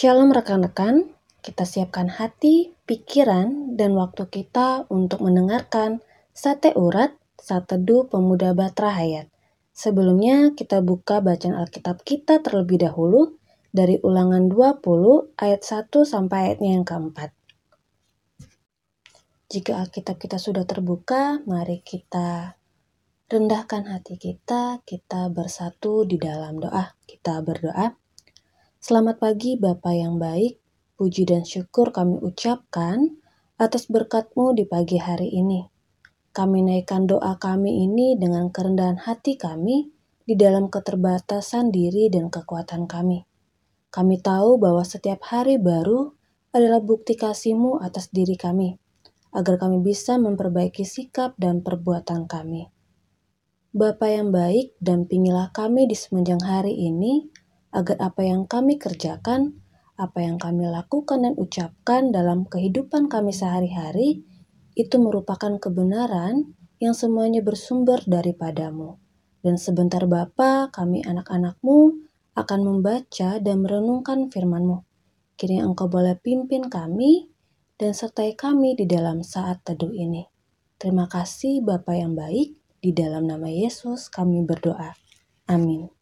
Shalom rekan-rekan, kita siapkan hati, pikiran, dan waktu kita untuk mendengarkan Sate Urat, Satedu Pemuda Batra Hayat. Sebelumnya kita buka bacaan Alkitab kita terlebih dahulu dari ulangan 20 ayat 1 sampai ayatnya yang keempat. Jika Alkitab kita sudah terbuka, mari kita rendahkan hati kita, kita bersatu di dalam doa. Kita berdoa. Selamat pagi Bapak yang baik, puji dan syukur kami ucapkan atas berkatmu di pagi hari ini. Kami naikkan doa kami ini dengan kerendahan hati kami di dalam keterbatasan diri dan kekuatan kami. Kami tahu bahwa setiap hari baru adalah bukti kasihmu atas diri kami, agar kami bisa memperbaiki sikap dan perbuatan kami. Bapa yang baik, dampingilah kami di semenjang hari ini, agar apa yang kami kerjakan, apa yang kami lakukan dan ucapkan dalam kehidupan kami sehari-hari, itu merupakan kebenaran yang semuanya bersumber daripadamu. Dan sebentar Bapa, kami anak-anakmu akan membaca dan merenungkan firman-Mu. Kiranya Engkau boleh pimpin kami dan sertai kami di dalam saat teduh ini. Terima kasih Bapa yang baik, di dalam nama Yesus kami berdoa. Amin.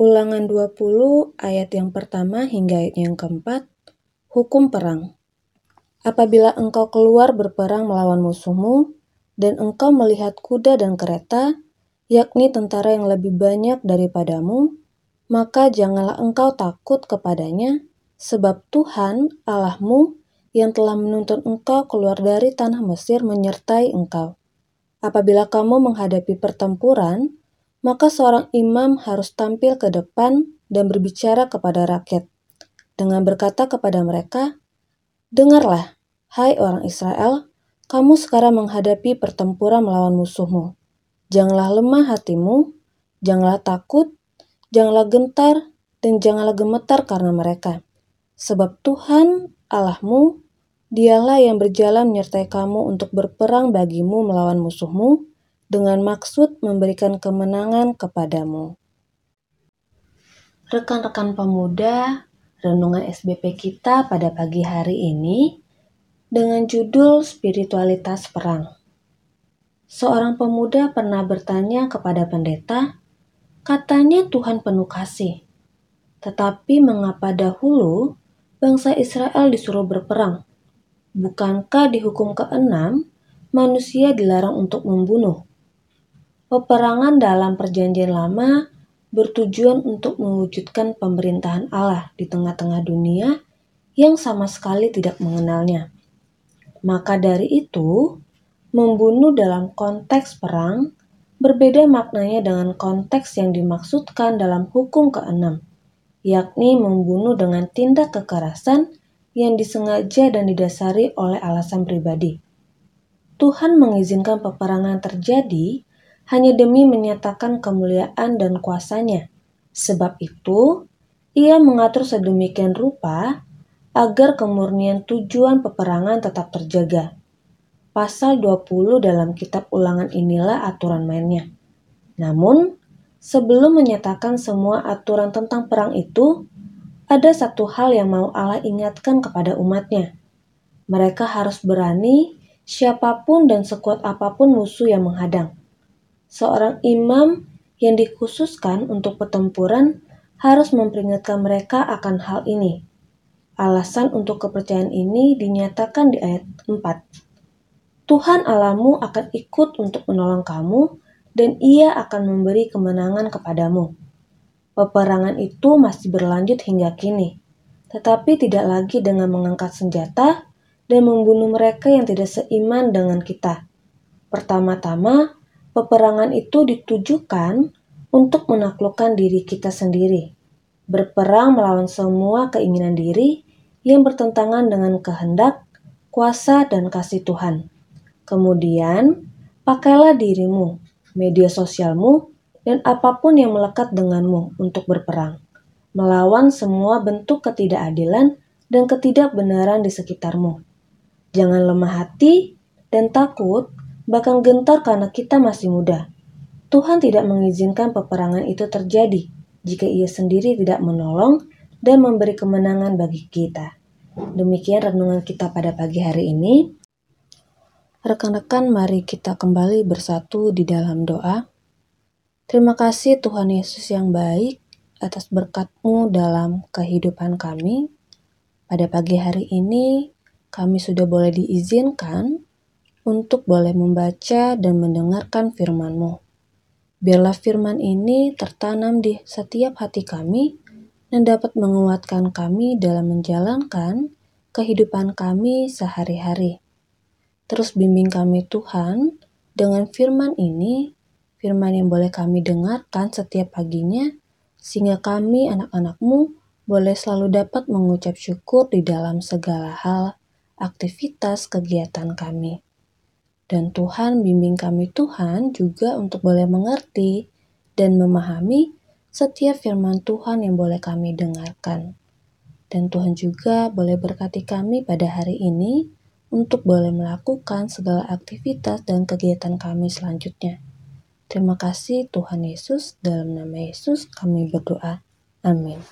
Ulangan 20 ayat yang pertama hingga ayat yang keempat. Hukum perang. Apabila engkau keluar berperang melawan musuhmu, dan engkau melihat kuda dan kereta, yakni tentara yang lebih banyak daripadamu, maka janganlah engkau takut kepadanya, sebab Tuhan Allahmu yang telah menuntun engkau keluar dari tanah Mesir menyertai engkau. Apabila kamu menghadapi pertempuran, maka seorang imam harus tampil ke depan dan berbicara kepada rakyat dengan berkata kepada mereka, "Dengarlah, hai orang Israel, kamu sekarang menghadapi pertempuran melawan musuhmu. Janganlah lemah hatimu, janganlah takut, janganlah gentar, dan janganlah gemetar karena mereka. Sebab Tuhan Allahmu Dialah yang berjalan menyertai kamu untuk berperang bagimu melawan musuhmu dengan maksud memberikan kemenangan kepadamu. Rekan-rekan pemuda, renungan SBP kita pada pagi hari ini dengan judul Spiritualitas Perang. Seorang pemuda pernah bertanya kepada pendeta, katanya Tuhan penuh kasih. Tetapi mengapa dahulu bangsa Israel disuruh berperang? Bukankah di hukum keenam manusia dilarang untuk membunuh? Peperangan dalam Perjanjian Lama bertujuan untuk mewujudkan pemerintahan Allah di tengah-tengah dunia yang sama sekali tidak mengenalnya. Maka dari itu, membunuh dalam konteks perang berbeda maknanya dengan konteks yang dimaksudkan dalam hukum keenam, yakni membunuh dengan tindak kekerasan yang disengaja dan didasari oleh alasan pribadi. Tuhan mengizinkan peperangan terjadi hanya demi menyatakan kemuliaan dan kuasanya. Sebab itu, ia mengatur sedemikian rupa agar kemurnian tujuan peperangan tetap terjaga. Pasal 20 dalam kitab ulangan inilah aturan mainnya. Namun, sebelum menyatakan semua aturan tentang perang itu, ada satu hal yang mau Allah ingatkan kepada umatnya. Mereka harus berani siapa pun dan sekuat apa pun musuh yang menghadang. Seorang imam yang dikhususkan untuk pertempuran harus memperingatkan mereka akan hal ini. Alasan untuk kepercayaan ini dinyatakan di ayat 4. Tuhan Alamu akan ikut untuk menolong kamu dan ia akan memberi kemenangan kepadamu. Peperangan itu masih berlanjut hingga kini, tetapi tidak lagi dengan mengangkat senjata dan membunuh mereka yang tidak seiman dengan kita. Pertama-tama, peperangan itu ditujukan untuk menaklukkan diri kita sendiri, berperang melawan semua keinginan diri yang bertentangan dengan kehendak, kuasa, dan kasih Tuhan. Kemudian, pakailah dirimu, media sosialmu, dan apa pun yang melekat denganmu untuk berperang, melawan semua bentuk ketidakadilan dan ketidakbenaran di sekitarmu. Jangan lemah hati dan takut, bahkan gentar karena kita masih muda. Tuhan tidak mengizinkan peperangan itu terjadi jika Ia sendiri tidak menolong dan memberi kemenangan bagi kita. Demikian renungan kita pada pagi hari ini. Rekan-rekan, mari kita kembali bersatu di dalam doa. Terima kasih Tuhan Yesus yang baik atas berkat-Mu dalam kehidupan kami. Pada pagi hari ini, kami sudah boleh diizinkan untuk boleh membaca dan mendengarkan firman-Mu. Biarlah firman ini tertanam di setiap hati kami dan dapat menguatkan kami dalam menjalankan kehidupan kami sehari-hari. Terus bimbing kami Tuhan dengan firman ini, firman yang boleh kami dengarkan setiap paginya, sehingga kami anak-anakmu boleh selalu dapat mengucap syukur di dalam segala hal, aktivitas, kegiatan kami. Dan Tuhan bimbing kami Tuhan juga untuk boleh mengerti dan memahami setiap firman Tuhan yang boleh kami dengarkan. Dan Tuhan juga boleh berkati kami pada hari ini untuk boleh melakukan segala aktivitas dan kegiatan kami selanjutnya. Terima kasih Tuhan Yesus, dalam nama Yesus kami berdoa. Amin.